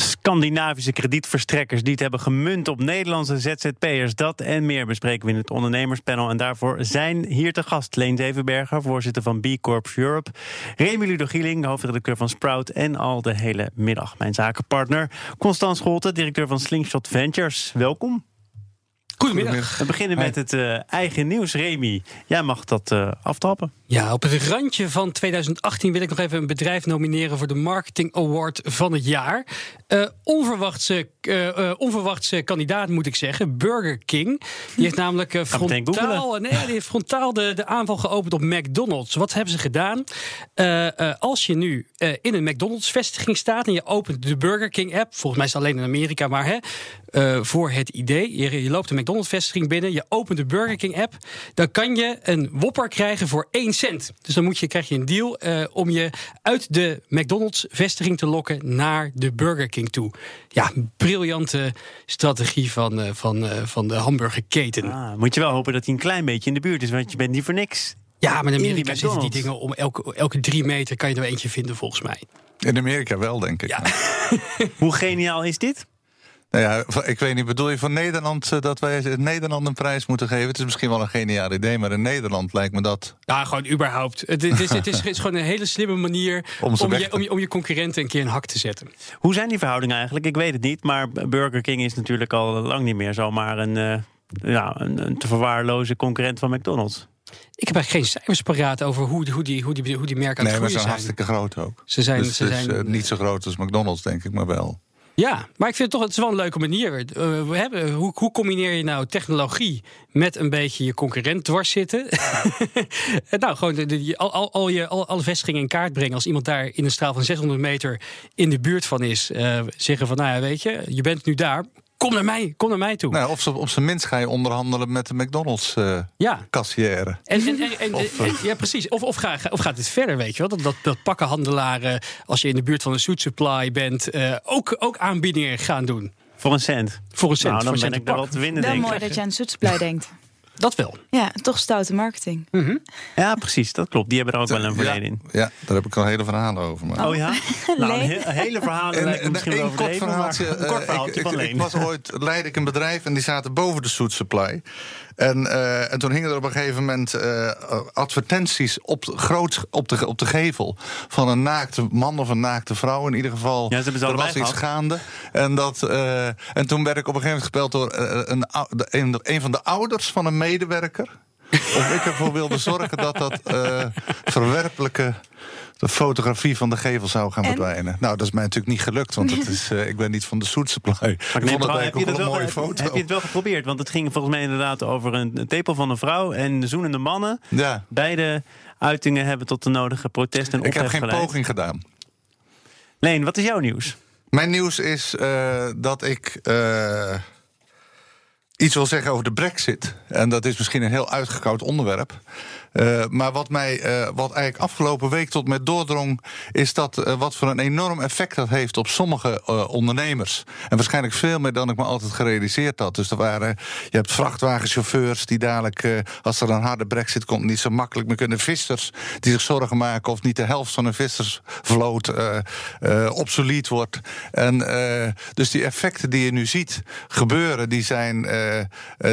Scandinavische kredietverstrekkers die het hebben gemunt op Nederlandse ZZP'ers. Dat en meer bespreken we in het ondernemerspanel. En daarvoor zijn hier te gast Leen Zevenberger, voorzitter van B Corp Europe. Remy Ludo Gieling, hoofdredacteur van Sprout. En al de hele middag mijn zakenpartner. Constans Scholte, directeur van Slingshot Ventures. Welkom. Goedemiddag. We beginnen met het uh, eigen nieuws. Remy, jij mag dat uh, aftrappen. Ja, op het randje van 2018 wil ik nog even een bedrijf nomineren voor de Marketing Award van het jaar. Uh, onverwachtse, onverwachtse kandidaat, moet ik zeggen. Burger King. Die heeft namelijk frontaal, nee, die heeft frontaal de, de aanval geopend op McDonald's. Wat hebben ze gedaan? als je nu in een McDonald's-vestiging staat en je opent de Burger King-app, volgens mij is het alleen in Amerika, maar hè, voor het idee, je, je loopt een McDonald's-vestiging binnen, je opent de Burger King-app, dan kan je een Whopper krijgen voor 1 cent. Dus dan moet je, krijg je een deal uh, om je uit de McDonald's-vestiging te lokken naar de Burger King toe. Ja, briljante strategie van, uh, van, uh, van de hamburgerketen. Ah, moet je wel hopen dat hij een klein beetje in de buurt is, want je bent niet voor niks. Ja, maar in Amerika zitten die dingen om elke, elke drie meter kan je er eentje vinden, volgens mij. In Amerika wel, denk ik. Ja. Hoe geniaal is dit? Nou ja, ik weet niet, bedoel je van Nederland uh, dat wij Nederland een prijs moeten geven? Het is misschien wel een geniaal idee, maar in Nederland lijkt me dat. Ja, gewoon überhaupt. Het, het, is, het, is, het is, gewoon een hele slimme manier om, om, je, om, je, om je concurrenten een keer een hak te zetten. Hoe zijn die verhoudingen eigenlijk? Ik weet het niet, maar Burger King is natuurlijk al lang niet meer zomaar een, uh, ja, een, een te verwaarloze concurrent van McDonald's. Ik heb eigenlijk geen cijfers paraat over hoe, hoe, die, hoe, die, hoe die merken aan nee, het maar ze zijn. hartstikke groot ook. Ze zijn, dus ze het zijn uh, niet zo groot als McDonald's, denk ik, maar wel. Ja, maar ik vind het toch het is wel een leuke manier. Uh, we hebben, hoe, hoe combineer je nou technologie met een beetje je concurrent dwars zitten? nou, gewoon al, al, al je, al, alle vestigingen in kaart brengen. Als iemand daar in een straal van 600 meter in de buurt van is, uh, zeggen van, nou ja, weet je, je bent nu daar. Kom naar mij, kom naar mij toe. Nou, of op zijn minst ga je onderhandelen met de McDonald's uh, ja. kassière. En, en, en, en of, uh, ja, precies. Of, of, ga, of gaat het verder, weet je wel? Dat, dat, dat pakkenhandelaren, als je in de buurt van een suit supply bent, uh, ook, ook aanbiedingen gaan doen. Voor een cent? Voor een cent. Nou, dan voor ben ik daar wel te winnen, Wel mooi dat je aan suit supply denkt. Dat wel. Ja, toch stoute marketing. Mm -hmm. Ja, precies. Dat klopt. Die hebben er ook wel een verleden in. Ja, daar heb ik al hele verhalen over. Maar. Oh ja? nou, een he hele verhalen lijkt me misschien wel een kort verhaaltje, een kort verhaaltje ik, van ik, Leen. ik was ooit, leidde ik een bedrijf en die zaten boven de Suit Supply. En, uh, en toen hingen er op een gegeven moment uh, advertenties op, groot, op, de, op de gevel van een naakte man of een naakte vrouw. In ieder geval, ja, ze er was iets gaande. En, dat, uh, en toen werd ik op een gegeven moment gebeld door een, een, een van de ouders van een medewerker. of ik ervoor wilde zorgen dat dat verwerpelijke de fotografie van de gevel zou gaan En? verdwijnen. Nou, dat is mij natuurlijk niet gelukt, want het is, uh, ik ben niet van de Suit Supply. Maar ik vond het heb, je eigenlijk dat wel een mooie heb, foto. heb je het wel geprobeerd? Want het ging volgens mij inderdaad over een, tepel van een vrouw en zoenende mannen. Ja. Beide uitingen hebben tot de nodige protest en Ik heb geen geleid. poging gedaan. Leen, wat is jouw nieuws? Mijn nieuws is uh, dat ik uh, iets wil zeggen over de brexit. En dat is misschien een heel uitgekoud onderwerp. Uh, maar wat mij, uh, wat eigenlijk afgelopen week tot met doordrong, is dat uh, wat voor een enorm effect dat heeft op sommige ondernemers. En waarschijnlijk veel meer dan ik me altijd gerealiseerd had. Dus er waren, je hebt vrachtwagenchauffeurs die dadelijk, als er een harde brexit komt, niet zo makkelijk meer kunnen. Vissers die zich zorgen maken of niet de helft van hun vissersvloot obsolet wordt. En dus die effecten die je nu ziet gebeuren, die, zijn,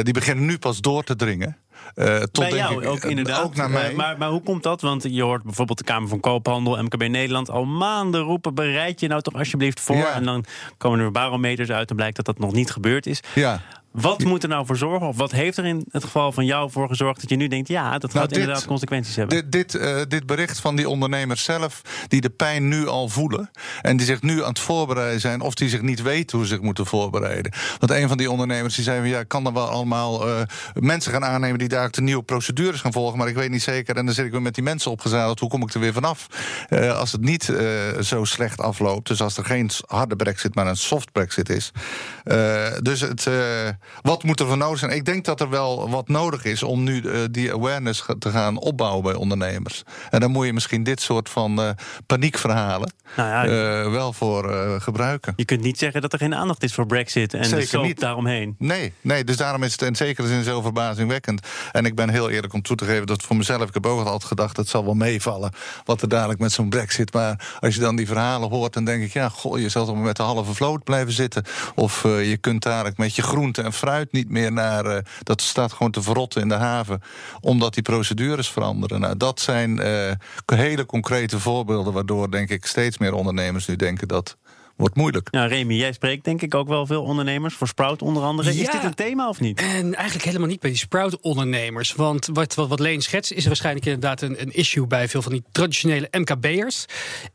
die beginnen nu pas door te dringen. Uh, tot Bij jou ik, ook inderdaad. Ook naar mij. Uh, maar, maar hoe komt dat? Want je hoort bijvoorbeeld de Kamer van Koophandel, MKB Nederland... al maanden roepen, bereid je nou toch alsjeblieft voor. Ja. En dan komen er barometers uit en blijkt dat dat nog niet gebeurd is. Ja. Wat moet er nou voor zorgen? Of wat heeft er in het geval van jou voor gezorgd dat je nu denkt... ja, dat gaat Nou, dit- inderdaad consequenties hebben? Dit, dit, eh, dit bericht van die ondernemers zelf, die de pijn nu al voelen. En die zich nu aan het voorbereiden zijn, of die zich niet weten hoe ze zich moeten voorbereiden. Want een van die ondernemers die zei: van, ja, ik kan er wel allemaal eh, mensen gaan aannemen die daar de nieuwe procedures gaan volgen. Maar ik weet niet zeker. En dan zit ik weer met die mensen opgezadeld. Hoe kom ik er weer vanaf? Eh, als het niet zo slecht afloopt. Dus als er geen harde brexit, maar een soft brexit is. Dus het. Wat moet er voor nodig zijn? Ik denk dat er wel wat nodig is om nu eh, die awareness te gaan opbouwen bij ondernemers. En dan moet je misschien dit soort van eh, paniekverhalen Nou ja, eh, wel voor gebruiken. je kunt niet zeggen dat er geen aandacht is voor Brexit en de Zeker soap niet. daaromheen. Nee, nee, dus daarom is het in zekere zin zo verbazingwekkend. En ik ben heel eerlijk om toe te geven dat voor mezelf... ik heb ook altijd gedacht, het zal wel meevallen... wat er dadelijk met zo'n brexit. Maar als je dan die verhalen hoort, dan denk ik... ja, goh, je zal toch maar met de halve vloot blijven zitten. Of je kunt dadelijk met je groente en fruit niet meer naar... eh, dat staat gewoon te verrotten in de haven... omdat die procedures veranderen. Nou, dat zijn eh, hele concrete voorbeelden... waardoor, denk ik, steeds meer ondernemers nu denken... dat wordt moeilijk. Nou, Remy, jij spreekt denk ik ook wel veel ondernemers, voor Sprout onder andere. Is dit een thema of niet? En eigenlijk helemaal niet bij die Sprout-ondernemers. Want wat, wat, wat Leen schetst, is er waarschijnlijk inderdaad een, een issue bij veel van die traditionele MKB'ers.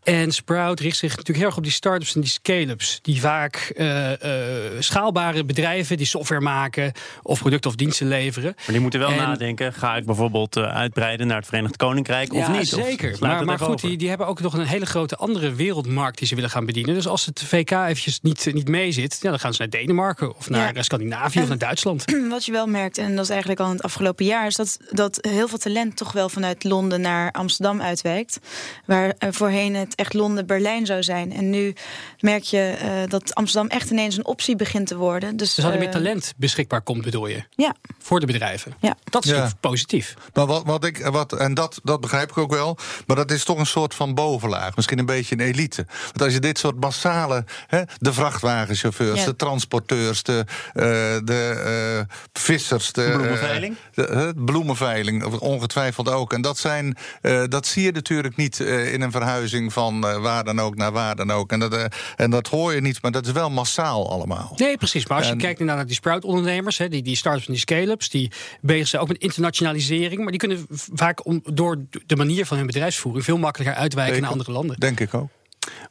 En Sprout richt zich natuurlijk heel erg op die start-ups en die scale-ups. Die vaak eh, eh, schaalbare bedrijven die software maken of producten of diensten leveren. Maar die moeten wel En- nadenken. Ga ik bijvoorbeeld eh, uitbreiden naar het Verenigd Koninkrijk of niet? Of zeker. Maar, maar goed, die, die hebben ook nog een hele grote andere wereldmarkt die ze willen gaan bedienen. Dus als het VK eventjes niet, niet mee zit, ja, dan gaan ze naar Denemarken of naar Ja. eh, Scandinavië of naar Duitsland. Wat je wel merkt, en dat is eigenlijk al in het afgelopen jaar, is dat, dat heel veel talent toch wel vanuit Londen naar Amsterdam uitwijkt. Waar eh, voorheen het echt Londen-Berlijn zou zijn. En nu merk je eh, dat Amsterdam echt ineens een optie begint te worden. Dus, Dus hadden meer talent beschikbaar komt, bedoel je? Ja, Voor de bedrijven. Ja. Dat is Ja. positief. Maar wat, wat ik, wat, en dat, dat begrijp ik ook wel. Maar dat is toch een soort van bovenlaag. Misschien een beetje een elite. Want als je dit soort Hè, de vrachtwagenchauffeurs, Ja. de transporteurs, de, eh, de eh, vissers. De, Bloemenveiling? eh, de, hè, bloemenveiling, ongetwijfeld ook. En dat, zijn, eh, dat zie je natuurlijk niet eh, in een verhuizing van eh, waar dan ook naar waar dan ook. En dat, en dat hoor je niet, maar dat is wel massaal allemaal. Nee, precies. Maar als je En- kijkt naar die Sprout-ondernemers, hè, die, die start-ups en die scale-ups, die bezig zijn ook met internationalisering. Maar die kunnen vaak om, door de manier van hun bedrijfsvoering veel makkelijker uitwijken naar andere landen. Denk ik ook.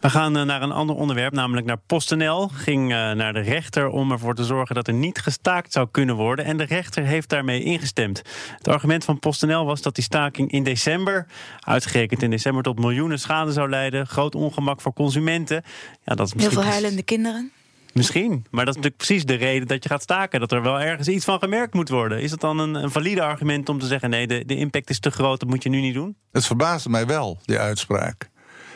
We gaan eh, naar een ander onderwerp, namelijk naar PostNL. Ging eh, naar de rechter om ervoor te zorgen dat er niet gestaakt zou kunnen worden. En de rechter heeft daarmee ingestemd. Het argument van PostNL was dat die staking in december, uitgerekend in december, tot miljoenen schade zou leiden. Groot ongemak voor consumenten. Ja, dat is heel misschien veel huilende kinderen. Misschien, maar dat is natuurlijk precies de reden dat je gaat staken. Dat er wel ergens iets van gemerkt moet worden. Is dat dan een, een valide argument om te zeggen: nee, de, de impact is te groot, dat moet je nu niet doen? Het verbaasde mij wel, die uitspraak.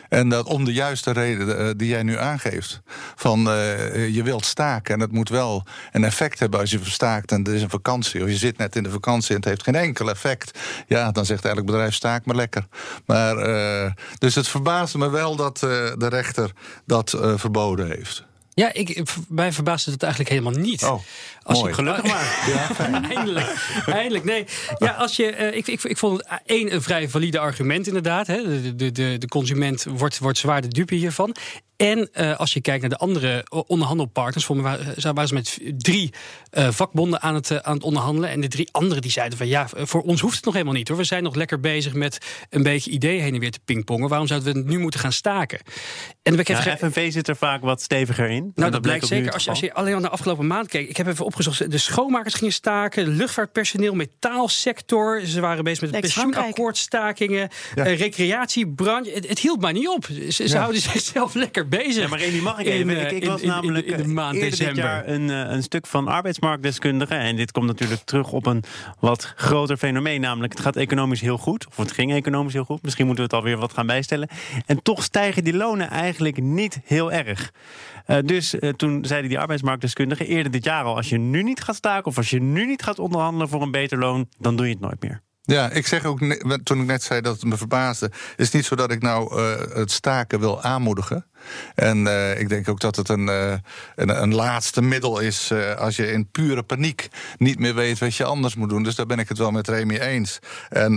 En dat om de juiste reden eh, die jij nu aangeeft. Van eh, je wilt staken en het moet wel een effect hebben als je verstaakt en het is een vakantie. Of je zit net in de vakantie en het heeft geen enkel effect. Ja, dan zegt elk bedrijf staak maar lekker. Maar, eh, dus het verbaasde me wel dat de rechter dat verboden heeft. Ja, ik, mij verbaasde het eigenlijk helemaal niet. Oh, Als mooi. je- Gelukkig maar. eindelijk, eindelijk. Nee, ja, als je, eh, ik, ik, ik vond het één een vrij valide argument inderdaad. Hè. De, de, de, de consument wordt, wordt zwaar de dupe hiervan. En eh, als je kijkt naar de andere onderhandelpartners, voor me waren, waren ze met drie eh, vakbonden aan het, eh, aan het onderhandelen. En de drie anderen die zeiden van ja, voor ons hoeft het nog helemaal niet hoor. We zijn nog lekker bezig met een beetje ideeën heen en weer te pingpongen. Waarom zouden we het nu moeten gaan staken? En Ja, FNV zit er vaak wat steviger in. Nou, dat, blijkt zeker. Als je, als geval. je alleen al naar de afgelopen maand keek. Ik heb even opgezocht. De schoonmakers gingen staken. Luchtvaartpersoneel, metaalsector. Ze waren bezig met Lijkt Frankrijk. pensioenakkoordstakingen. eh, recreatiebranche. Het, het hield maar niet op. Ze, ze Ja. houden zichzelf lekker bezig. Ja, maar Remy, mag ik in, even? eh, ik, ik in- was in- in- namelijk in de eh, maand eerder dit december. jaar een, een stuk van arbeidsmarktdeskundigen. En dit komt natuurlijk terug op een wat groter fenomeen. Namelijk, het gaat economisch heel goed. Of het ging economisch heel goed. Misschien moeten we het alweer wat gaan bijstellen. En toch stijgen die lonen eigenlijk niet heel erg. Eh, dus eh, toen zeiden die arbeidsmarktdeskundigen eerder dit jaar al... als je nu niet gaat staken of als je nu niet gaat onderhandelen voor een beter loon... dan doe je het nooit meer. Ja, ik zeg ook, toen ik net zei dat het me verbaasde, is niet zo dat ik nou eh, het staken wil aanmoedigen. En ik denk ook dat het een, een, een laatste middel is als je in pure paniek niet meer weet wat je anders moet doen. Dus daar ben ik het wel met Remy eens. En,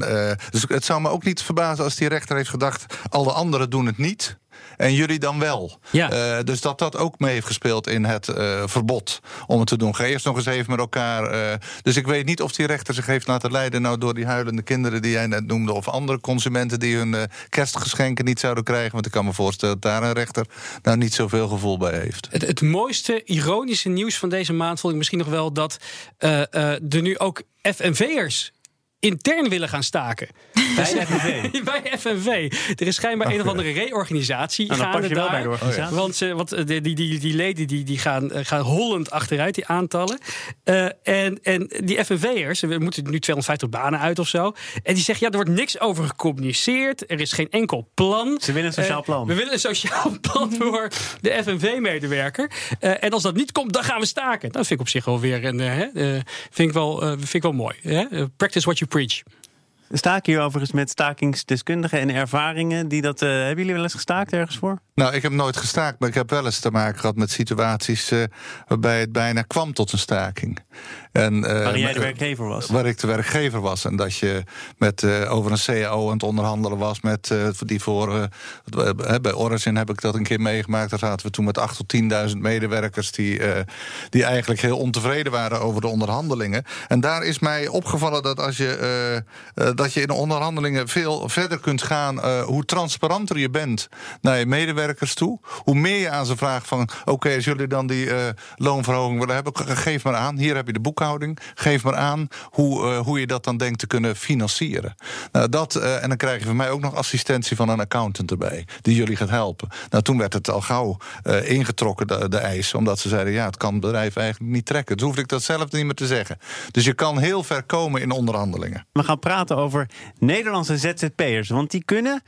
dus het zou me ook niet verbazen als die rechter heeft gedacht, alle anderen doen het niet. En jullie dan wel. Ja. Eh, dus dat dat ook mee heeft gespeeld in het eh, verbod om het te doen. Ga eerst nog eens even met elkaar. eh, dus ik weet niet of die rechter zich heeft laten leiden nou door die huilende kinderen die jij net noemde. Of andere consumenten die hun kerstgeschenken niet zouden krijgen. Want ik kan me voorstellen dat daar een rechter nou niet zoveel gevoel bij heeft. Het, het mooiste ironische nieuws van deze maand vond ik misschien nog wel dat er nu ook FNV'ers intern willen gaan staken. Bij FNV. bij FNV. Er is schijnbaar een of andere reorganisatie Nou, gaande je wel daar. bij de organisatie. Want, ze, want eh, die, die, die, die leden die, die gaan, eh, gaan hollend achteruit, die aantallen. Eh, en, en die FNV'ers, we moeten nu 250 banen uit of zo. En die zeggen, ja, er wordt niks over gecommuniceerd. Er is geen enkel plan. Ze willen een sociaal Eh, plan. we willen een sociaal plan voor de FNV-medewerker. Eh, en als dat niet komt, dan gaan we staken. Dat vind ik op zich wel weer een, eh, eh, vind ik wel, eh, vind ik wel mooi. Eh, practice what you preach. Staken hier overigens met stakingsdeskundigen en ervaringen. Die dat, eh, hebben jullie wel eens gestaakt ergens voor? Nou, ik heb nooit gestaakt, maar ik heb wel eens te maken gehad met situaties eh, waarbij het bijna kwam tot een staking. En, eh, Waarin jij de werkgever was. Waar ik de werkgever was. En dat je met, over een CAO aan het onderhandelen was. Met, die voor, bij Origin heb ik dat een keer meegemaakt. Daar zaten we toen met 8 tot 10.000 medewerkers. Die, die eigenlijk heel ontevreden waren over de onderhandelingen. En daar is mij opgevallen dat als je, dat je in de onderhandelingen veel verder kunt gaan. eh, hoe transparanter je bent naar je medewerkers toe. Hoe meer je aan ze vraagt van. Oké, als jullie dan die eh, loonverhoging willen hebben. ge- Geef maar aan. Hier heb je de boekhouding. Geef maar aan hoe, eh, hoe je dat dan denkt te kunnen financieren. Nou, dat, en dan krijg je van mij ook nog assistentie van een accountant erbij. Die jullie gaat helpen. Nou, toen werd het al gauw ingetrokken, de, de eis. Omdat ze zeiden, ja, het kan het bedrijf eigenlijk niet trekken. Dus hoefde ik dat zelf niet meer te zeggen. Dus je kan heel ver komen in onderhandelingen. We gaan praten over Nederlandse ZZP'ers. Want die kunnen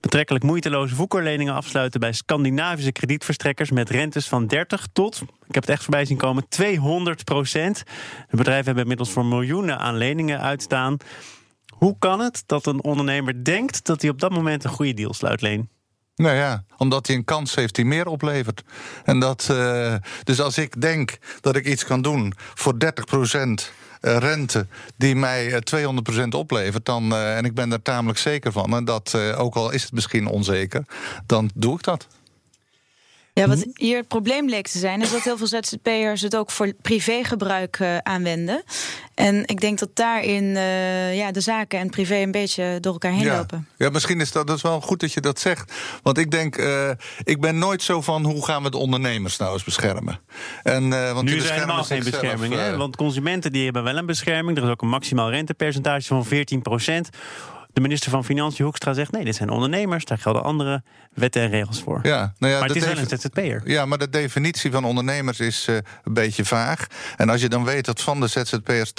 betrekkelijk moeiteloze voekerleningen afsluiten bij Scandinavische kredietverstrekkers met rentes van 30 tot, ik heb het echt voorbij zien komen, 200 procent. De bedrijven hebben inmiddels voor miljoenen aan leningen uitstaan. Hoe kan het dat een ondernemer denkt dat hij op dat moment een goede deal sluit, Leen? Nou ja, omdat hij een kans heeft die meer oplevert. En dat, eh, dus als ik denk dat ik iets kan doen voor 30% eh, rente die mij eh, 200% oplevert, dan, eh, en ik ben daar tamelijk zeker van, en dat eh, ook al is het misschien onzeker, dan doe ik dat. Ja, wat Mhm. hier het probleem leek te zijn, is dat heel veel ZZP'ers het ook voor privégebruik eh, aanwenden. En ik denk dat daarin eh, ja, de zaken en privé een beetje door elkaar heen ja. lopen. Ja, misschien is dat, dat is wel goed dat je dat zegt. Want ik denk, eh, ik ben nooit zo van hoe gaan we de ondernemers nou eens beschermen. En, eh, want Nu er helemaal geen zichzelf, bescherming. Hè? Want consumenten die hebben wel een bescherming. Er is ook een maximaal rentepercentage van 14 procent. De minister van Financiën Hoekstra zegt... nee, dit zijn ondernemers, daar gelden andere wetten en regels voor. ja, nou ja, maar het is wel een ZZP'er. Ja, maar de definitie van ondernemers is eh, een beetje vaag. En als je dan weet dat van de ZZP'ers 80%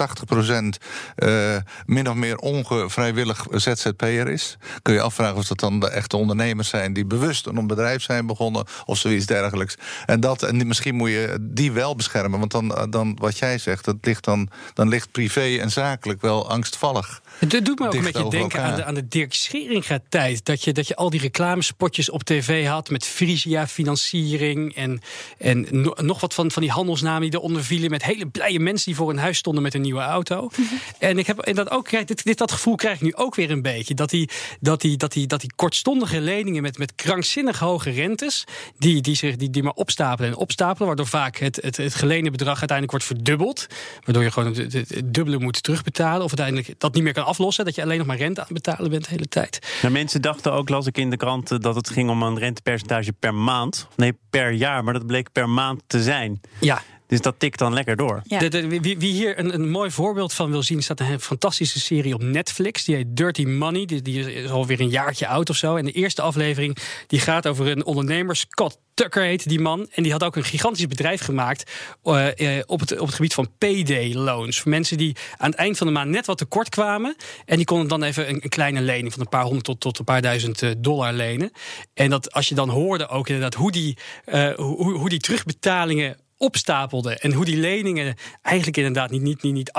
eh min of meer ongevrijwillig ZZP'er is, kun je afvragen of dat dan de echte ondernemers zijn die bewust een bedrijf zijn begonnen of zoiets dergelijks. En, dat, en die- misschien moet je die wel beschermen, want dan, eh, dan wat jij zegt, dat ligt dan, dan ligt privé en zakelijk wel angstvallig. Het doet me ook een beetje denken aan de, aan de Dirk Scheringa-tijd. Dat je, dat je al die reclamespotjes op tv had met Frisia-financiering... en, en no- nog wat van, van die handelsnamen die eronder vielen... met hele blije mensen die voor hun huis stonden met een nieuwe auto. en ik heb en dat ook, krijg- dit, dit, dat gevoel krijg ik nu ook weer een beetje. Dat die, dat die, dat die, dat die kortstondige leningen met, met krankzinnig hoge rentes... Die, die, zich, die, die maar opstapelen en opstapelen... waardoor vaak het, het, het geleende bedrag uiteindelijk wordt verdubbeld... waardoor je gewoon het, het- het dubbele moet terugbetalen... of uiteindelijk dat niet meer kan aflossen... dat je alleen nog maar rente betalen bent de hele tijd. Nou, mensen dachten ook, las ik in de krant, eh, dat het ging om een rentepercentage per maand. Nee, per jaar, maar dat bleek per maand te zijn. Ja, Dus dat tikt dan lekker door. Ja. De, de- wie, wie hier een, een mooi voorbeeld van wil zien, staat een fantastische serie op Netflix. Die heet Dirty Money. Die, die is alweer een jaartje oud of zo. En de eerste aflevering die gaat over een ondernemer, Scott Tucker heet die man. En die had ook een gigantisch bedrijf gemaakt eh, eh, op, het, op het gebied van payday loans. Voor mensen die aan het eind van de maand net wat tekort kwamen. En die konden dan even een, een kleine lening van een paar honderd tot, tot een paar duizend eh, dollar lenen. En dat als je dan hoorde ook inderdaad hoe die, eh, hoe, hoe die terugbetalingen opstapelde. En hoe die leningen eigenlijk inderdaad niet, niet, niet, niet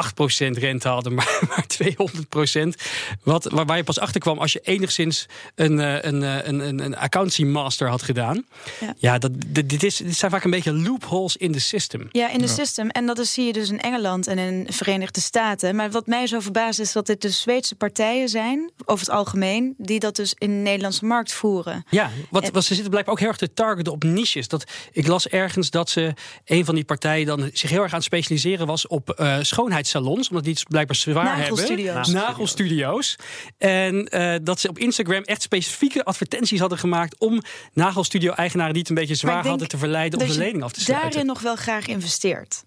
8% rente hadden, maar, maar 200%. Wat, waar, waar je pas achter kwam als je enigszins een, eh, een, eh, een, een, een accountancy master had gedaan. Ja. Ja, dat, dit, dit, is, dit zijn vaak een beetje loopholes in de system. Ja, in de system. En dat is, zie je dus in Engeland en in de Verenigde Staten. Maar wat mij zo verbaast is dat dit dus Zweedse partijen zijn, over het algemeen, die dat dus in de Nederlandse markt voeren. Ja, wat, En- wat ze zitten blijkbaar ook heel erg te targeten op niches. Dat, ik las ergens dat ze een van die partijen dan zich heel erg aan het specialiseren was op eh, schoonheidssalons. Omdat die het blijkbaar zwaar Nagelstudio's. hebben. Nagelstudio's. En eh, dat ze op Instagram echt specifieke advertenties hadden gemaakt om nagelstudio-eigenaren die het een beetje zwaar hadden te verleiden om de lening af te sluiten. Daarin nog wel graag investeert.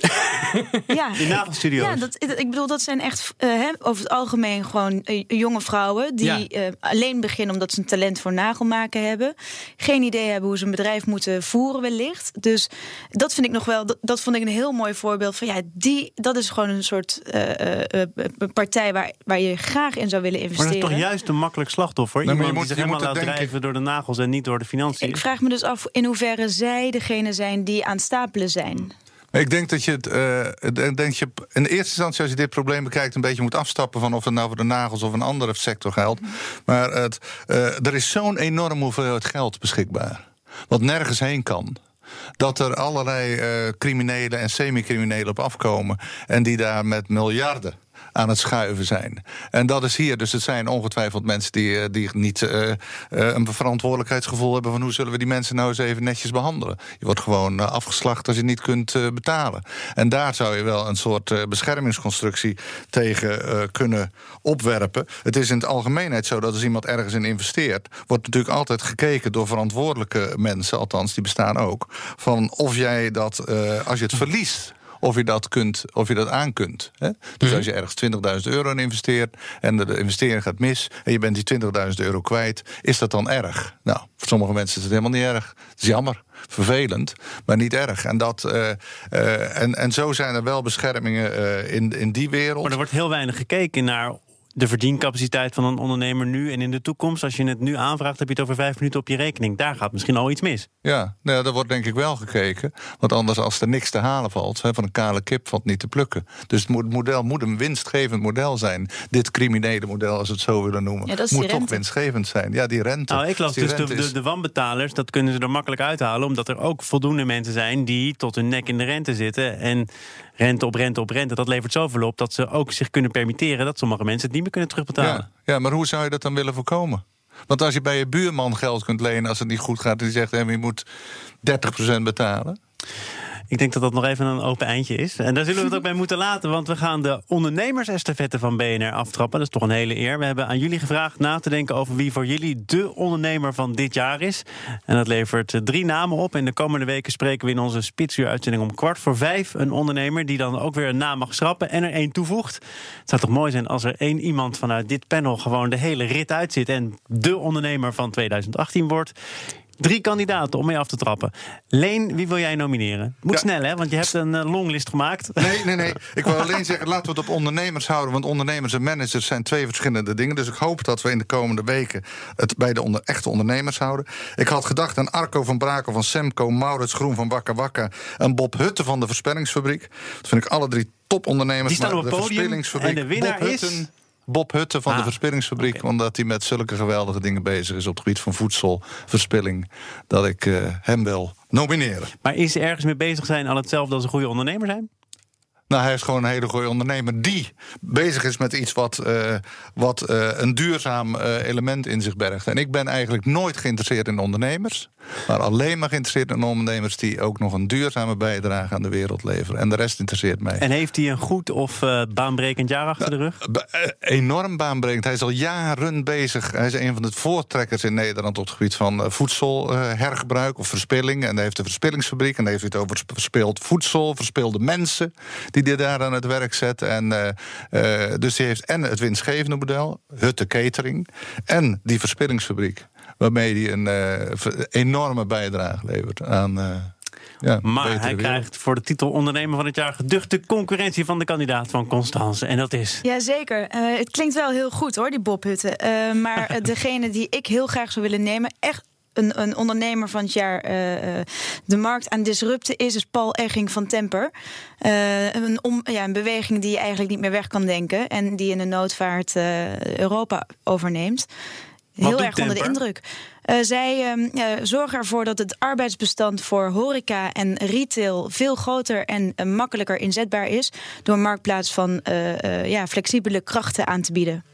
ja, In nagelstudio's. Ja, dat, ik bedoel, dat zijn echt eh, hè, over het algemeen gewoon eh, jonge vrouwen die Ja. eh, alleen beginnen omdat ze een talent voor nagelmaken hebben. Geen idee hebben hoe ze een bedrijf moeten voeren, wellicht. Dus dat vind ik nog wel, dat, dat vond ik een heel mooi voorbeeld van ja, die, dat is gewoon een soort eh, eh, eh, partij waar, waar je graag in zou willen Maar dat investeren. is toch juist een makkelijk slachtoffer? Nee, maar Iemand je moet- die zich je helemaal moet laat het denken- drijven door de nagels en niet door de financiën. Ik vraag me dus af in hoeverre zij degene zijn die aan het stapelen zijn. Ik denk dat je het. ik denk je in eerste instantie, als je dit probleem bekijkt, een beetje moet afstappen van of het nou voor de nagels of een andere sector geldt. Maar het, eh, er is zo'n enorme hoeveelheid geld beschikbaar. Wat nergens heen kan. Dat er allerlei eh, criminelen en semi-criminelen op afkomen. En die daar met miljarden aan het schuiven zijn. En dat is hier. Dus het zijn ongetwijfeld mensen die, eh, die niet eh, eh, een verantwoordelijkheidsgevoel hebben van hoe zullen we die mensen nou eens even netjes behandelen. Je wordt gewoon afgeslacht als je niet kunt betalen. En daar zou je wel een soort beschermingsconstructie tegen kunnen opwerpen. Het is in het algemeenheid zo dat als iemand ergens in investeert, wordt natuurlijk altijd gekeken door verantwoordelijke mensen, althans die bestaan ook, van of jij dat, als je het verliest of je dat, kunt, of je dat aan kunt. Hè? Dus als je ergens 20.000 euro in investeert en de, de investering gaat mis en je bent die 20.000 euro kwijt, is dat dan erg? Nou, voor sommige mensen is het helemaal niet erg. Het is jammer, vervelend, maar niet erg. En, dat, eh, eh, en, en zo zijn er wel beschermingen eh, in, in die wereld. Maar er wordt heel weinig gekeken naar de verdiencapaciteit van een ondernemer nu en in de toekomst. Als je het nu aanvraagt, heb je het over vijf minuten op je rekening. Daar gaat misschien al iets mis. Ja, nou, ja, daar wordt denk ik wel gekeken. Want anders, als er niks te halen valt, hè, van een kale kip valt niet te plukken. Dus het moet- model moet een winstgevend model zijn. Dit criminele model, als we het zo willen noemen, Ja, moet toch rente. winstgevend zijn. Ja, die rente. Nou, ik las dus de, is- de, de wanbetalers, dat kunnen ze er makkelijk uithalen. Omdat er ook voldoende mensen zijn die tot hun nek in de rente zitten. En rente op rente op rente, dat levert zoveel op dat ze ook zich kunnen permitteren dat sommige mensen het niet meer kunnen terugbetalen. Ja, maar hoe zou je dat dan willen voorkomen? Want als je bij je buurman geld kunt lenen als het niet goed gaat... en die zegt, maar je moet 30% betalen... Ik denk dat dat nog even een open eindje is. En daar zullen we het ook bij moeten laten, want we gaan de ondernemersestafette van BNR aftrappen. Dat is toch een hele eer. We hebben aan jullie gevraagd na te denken over wie voor jullie de ondernemer van dit jaar is. En dat levert eh, drie namen op. En de komende weken spreken we in onze spitsuur-uitzending om kwart voor vijf een ondernemer die dan ook weer een naam mag schrappen en er één toevoegt. Het zou toch mooi zijn als er één iemand vanuit dit panel gewoon de hele rit uitzit en de ondernemer van 2018 wordt. Drie kandidaten om mee af te trappen. Leen, wie wil jij nomineren? Moet Ja. snel, hè? Want je hebt een eh, longlist gemaakt. Nee, nee, nee. Ik wil alleen zeggen, laten we het op ondernemers houden. Want ondernemers en managers zijn twee verschillende dingen. Dus ik hoop dat we in de komende weken het bij de onder, echte ondernemers houden. Ik had gedacht aan Arco van Brakel van Semco, Maurits Groen van Wakka Wakka en Bob Hutte van de Verspellingsfabriek. Dat vind ik alle drie topondernemers. Die staan op het de podium en de winnaar Bob is- Hutten, Bob Hutte van de Ah, Verspillingsfabriek. Omdat hij met zulke geweldige dingen bezig is op het gebied van voedselverspilling. Dat ik eh, hem wil nomineren. Maar is ergens mee bezig zijn al hetzelfde als een goede ondernemer zijn? Nou, hij is gewoon een hele goede ondernemer die bezig is met iets wat, eh, wat eh, een duurzaam element in zich bergt. En ik ben eigenlijk nooit geïnteresseerd in ondernemers, maar alleen maar geïnteresseerd in ondernemers die ook nog een duurzame bijdrage aan de wereld leveren. En de rest interesseert mij. En heeft hij een goed of eh, baanbrekend jaar achter de rug? Eh, enorm baanbrekend. Hij is al jaren bezig. Hij is een van de voortrekkers in Nederland op het gebied van eh, voedselhergebruik of verspilling. En hij heeft de verspillingsfabriek en hij heeft het over verspild voedsel, verspilde mensen die hij daar aan het werk zet. En, dus hij heeft en het winstgevende model, Hutte Catering, en die verspillingsfabriek. Waarmee hij een eh, enorme bijdrage levert aan. eh, ja, Maar hij krijgt voor de titel ondernemer van het jaar geduchte concurrentie van de kandidaat van Constance. En dat is. Jazeker. Eh het klinkt wel heel goed hoor, die Bob Hutten. Eh, maar degene die ik heel graag zou willen nemen, echt een, een ondernemer van het jaar eh, eh, de markt aan disrupten is, is Paul Egging van Temper. Eh, een, om, ja, een beweging die je eigenlijk niet meer weg kan denken en die in de noodvaart eh, Europa overneemt. Heel erg onder de indruk. Eh, zij ehm, ja, zorgen ervoor dat het arbeidsbestand voor horeca en retail veel groter en eh, makkelijker inzetbaar is. Door een marktplaats van eh, eh, ja, flexibele krachten aan te bieden.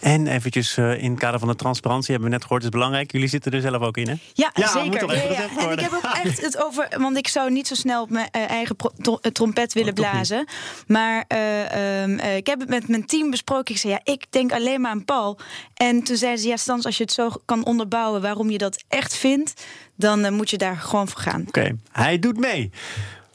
En eventjes eh, in het kader van de transparantie hebben we net gehoord, is belangrijk. Jullie zitten er zelf ook in, hè? Ja, Ja, moet zeker. gezegd En ik heb ook echt het over. Want ik zou niet zo snel op mijn eh, eigen eh, trompet willen Oh, blazen. Maar eh, ehm, eh, ik heb het met mijn team besproken. Ik zei ja, ik denk alleen maar aan Paul. En toen zeiden ze ja, Stans, als je het zo kan onderbouwen waarom je dat echt vindt, dan moet je daar gewoon voor gaan. Oké, hij doet mee.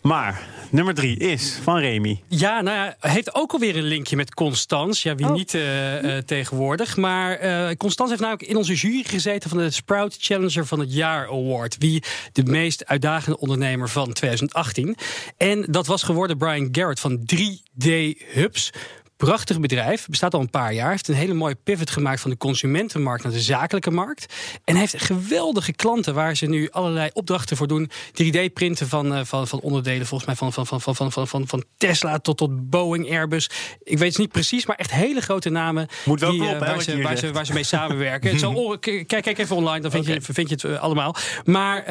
Maar nummer drie is van Remy. Ja, nou ja, heeft ook alweer een linkje met Constans. Ja, wie Oh. niet eh, eh, tegenwoordig. Maar eh Constans heeft namelijk in onze jury gezeten van de Sprout Challenger van het Jaar Award. Wie de meest uitdagende ondernemer van 2018. En dat was geworden Brian Garrett van 3D Hubs. Prachtig bedrijf, bestaat al een paar jaar. Heeft een hele mooie pivot gemaakt van de consumentenmarkt naar de zakelijke markt. En heeft geweldige klanten waar ze nu allerlei opdrachten voor doen. 3D-printen van, eh, van, van onderdelen, volgens mij van, van, van, van, van, van, van, van Tesla tot, tot Boeing, Airbus. Ik weet het niet precies, maar echt hele grote namen. Moet wel die, eh, kloppen, waar, ze, waar, ze, zegt. waar ze mee samenwerken. het zal, kijk, kijk even online, dan vind, je, vind je het eh, allemaal. Maar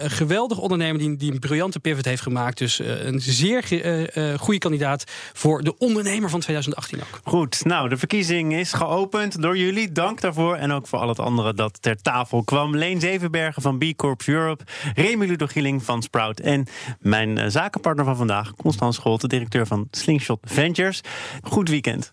een geweldig ondernemer die, die een briljante pivot heeft gemaakt. Dus een zeer goede kandidaat voor de ondernemer van 2018 ook. Goed, nou, de verkiezing is geopend door jullie. Dank daarvoor. En ook voor al het andere dat ter tafel kwam. Leen Zevenbergen van B Corps Europe. Remy Ludo Gieling van Sprout. En mijn eh, zakenpartner van vandaag, Constans Scholte, directeur van Slingshot Ventures. Goed weekend.